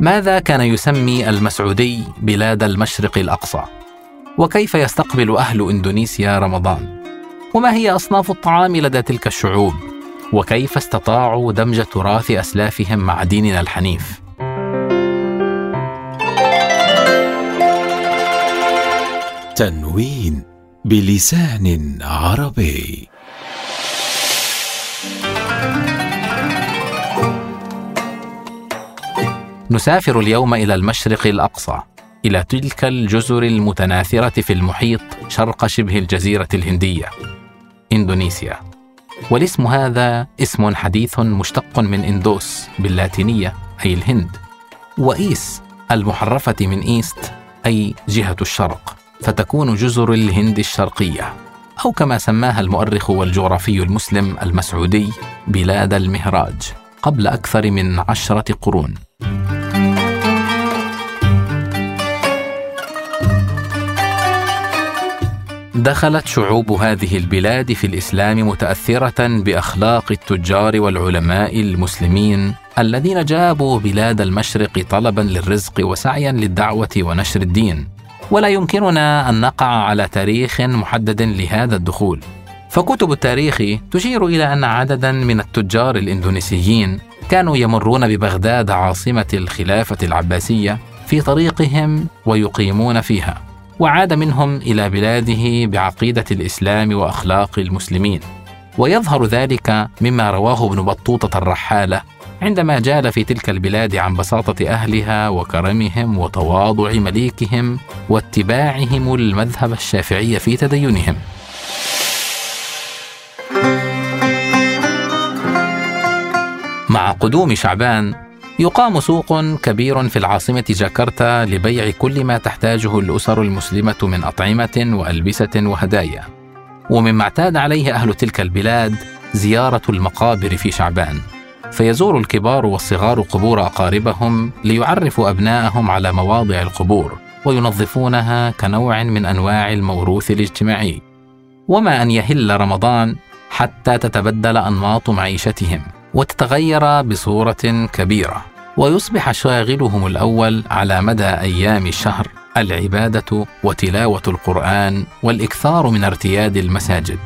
ماذا كان يسمي المسعودي بلاد المشرق الأقصى؟ وكيف يستقبل أهل إندونيسيا رمضان؟ وما هي أصناف الطعام لدى تلك الشعوب؟ وكيف استطاعوا دمج تراث أسلافهم مع ديننا الحنيف؟ تنوين بلسان عربي نسافر اليوم إلى المشرق الأقصى إلى تلك الجزر المتناثرة في المحيط شرق شبه الجزيرة الهندية إندونيسيا. والاسم هذا اسم حديث مشتق من إندوس باللاتينية أي الهند وإيس المحرفة من إيست أي جهة الشرق فتكون جزر الهند الشرقية أو كما سماها المؤرخ والجغرافي المسلم المسعودي بلاد المهراج قبل أكثر من عشرة قرون. دخلت شعوب هذه البلاد في الإسلام متأثرة بأخلاق التجار والعلماء المسلمين الذين جابوا بلاد المشرق طلبا للرزق وسعيا للدعوة ونشر الدين. ولا يمكننا أن نقع على تاريخ محدد لهذا الدخول. فكتب التاريخ تشير إلى أن عددا من التجار الإندونيسيين كانوا يمرون ببغداد عاصمة الخلافة العباسية في طريقهم ويقيمون فيها. وعاد منهم إلى بلاده بعقيدة الإسلام وأخلاق المسلمين. ويظهر ذلك مما رواه ابن بطوطة الرحالة عندما جال في تلك البلاد عن بساطة أهلها وكرمهم وتواضع مليكهم واتباعهم المذهب الشافعي في تدينهم. مع قدوم شعبان يقام سوق كبير في العاصمة جاكرتا لبيع كل ما تحتاجه الأسر المسلمة من أطعمة وألبسة وهدايا. ومما اعتاد عليه أهل تلك البلاد زيارة المقابر في شعبان. فيزور الكبار والصغار قبور أقاربهم ليعرفوا أبناءهم على مواضع القبور وينظفونها كنوع من أنواع الموروث الاجتماعي. وما أن يهل رمضان حتى تتبدل أنماط معيشتهم وتتغير بصورة كبيرة ويصبح شاغلهم الأول على مدى أيام الشهر العبادة وتلاوة القرآن والإكثار من ارتياد المساجد.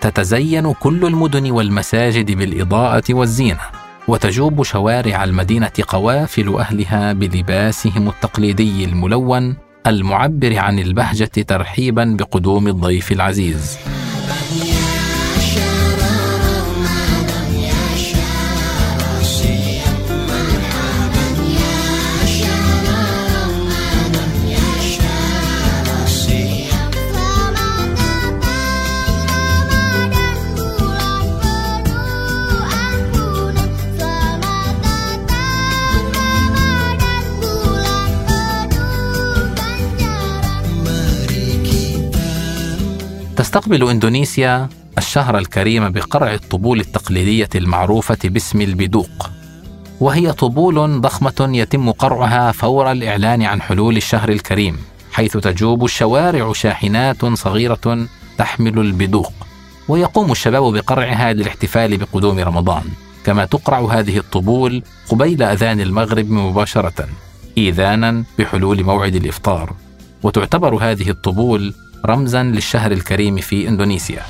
تتزين كل المدن والمساجد بالإضاءة والزينة وتجوب شوارع المدينة قوافل أهلها بلباسهم التقليدي الملون المعبر عن البهجة ترحيبا بقدوم الضيف العزيز. تستقبل إندونيسيا الشهر الكريم بقرع الطبول التقليدية المعروفة باسم البدوق. وهي طبول ضخمة يتم قرعها فور الإعلان عن حلول الشهر الكريم حيث تجوب الشوارع شاحنات صغيرة تحمل البدوق. ويقوم الشباب بقرعها للاحتفال بقدوم رمضان كما تقرع هذه الطبول قبيل أذان المغرب مباشرة إيذانا بحلول موعد الإفطار. وتعتبر هذه الطبول رمزا للشهر الكريم في إندونيسيا.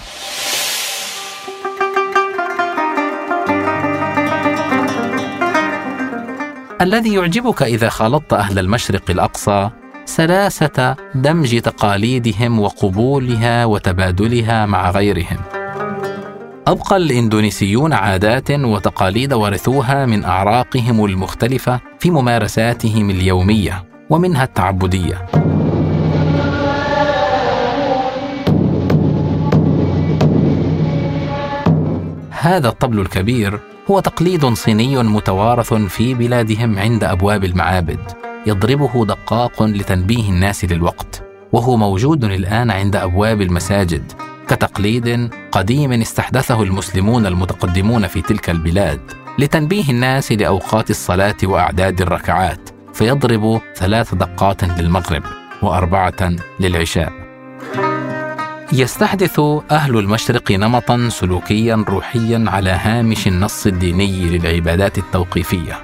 الذي يعجبك إذا خالطت أهل المشرق الأقصى سلاسة دمج تقاليدهم وقبولها وتبادلها مع غيرهم. أبقى الإندونيسيون عادات وتقاليد ورثوها من أعراقهم المختلفة في ممارساتهم اليومية ومنها التعبدية. هذا الطبل الكبير هو تقليد صيني متوارث في بلادهم عند أبواب المعابد يضربه دقاق لتنبيه الناس للوقت وهو موجود الآن عند أبواب المساجد كتقليد قديم استحدثه المسلمون المتقدمون في تلك البلاد لتنبيه الناس لأوقات الصلاة وأعداد الركعات فيضرب ثلاث دقات للمغرب وأربعة للعشاء. يستحدث أهل المشرق نمطا سلوكيا روحيا على هامش النص الديني للعبادات التوقيفية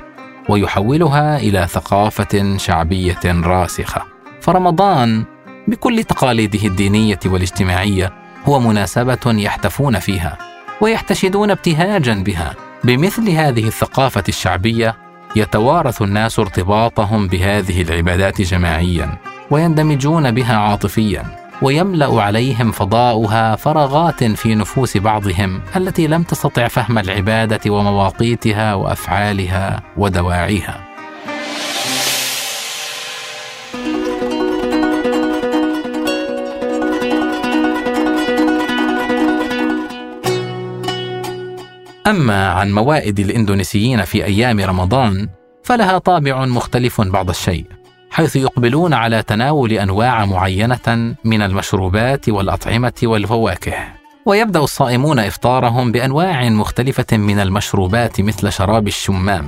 ويحولها إلى ثقافة شعبية راسخة. فرمضان بكل تقاليده الدينية والاجتماعية هو مناسبة يحتفون فيها ويحتشدون ابتهاجا بها. بمثل هذه الثقافة الشعبية يتوارث الناس ارتباطهم بهذه العبادات جماعيا ويندمجون بها عاطفيا. ويملأ عليهم فضاؤها فراغات في نفوس بعضهم التي لم تستطع فهم العبادة ومواقيتها وأفعالها ودواعيها. أما عن موائد الإندونيسيين في أيام رمضان فلها طابع مختلف بعض الشيء. حيث يقبلون على تناول أنواع معينة من المشروبات والأطعمة والفواكه. ويبدأ الصائمون إفطارهم بأنواع مختلفة من المشروبات مثل شراب الشمام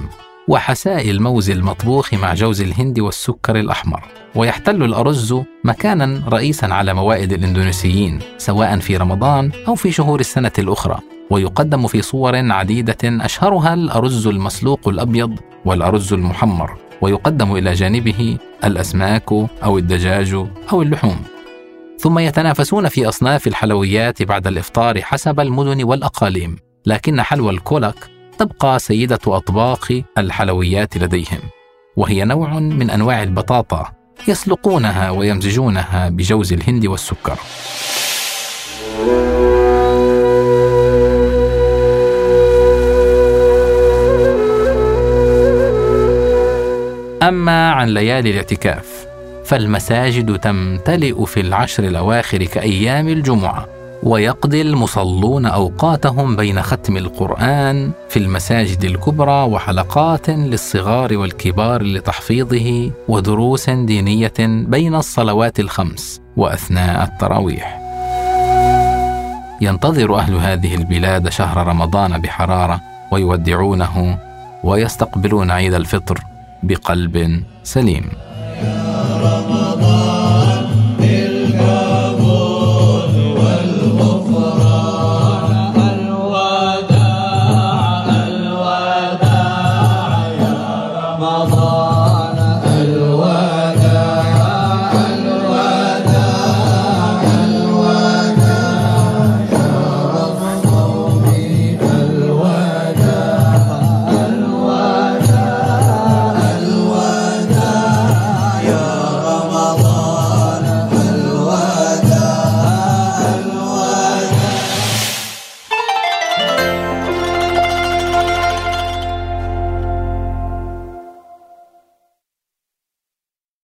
وحساء الموز المطبوخ مع جوز الهند والسكر الأحمر. ويحتل الأرز مكانا رئيسا على موائد الإندونيسيين سواء في رمضان أو في شهور السنة الأخرى. ويقدم في صور عديدة أشهرها الأرز المسلوق الأبيض والأرز المحمر. ويقدم إلى جانبه الأسماك أو الدجاج أو اللحوم. ثم يتنافسون في أصناف الحلويات بعد الإفطار حسب المدن والأقاليم لكن حلوى الكولك تبقى سيدة أطباق الحلويات لديهم وهي نوع من أنواع البطاطا يسلقونها ويمزجونها بجوز الهند والسكر. أما عن ليالي الاعتكاف فالمساجد تمتلئ في العشر الأواخر كأيام الجمعة ويقضي المصلون أوقاتهم بين ختم القرآن في المساجد الكبرى وحلقات للصغار والكبار لتحفيظه ودروس دينية بين الصلوات الخمس وأثناء التراويح. ينتظر أهل هذه البلاد شهر رمضان بحرارة ويودعونه ويستقبلون عيد الفطر بقلب سليم.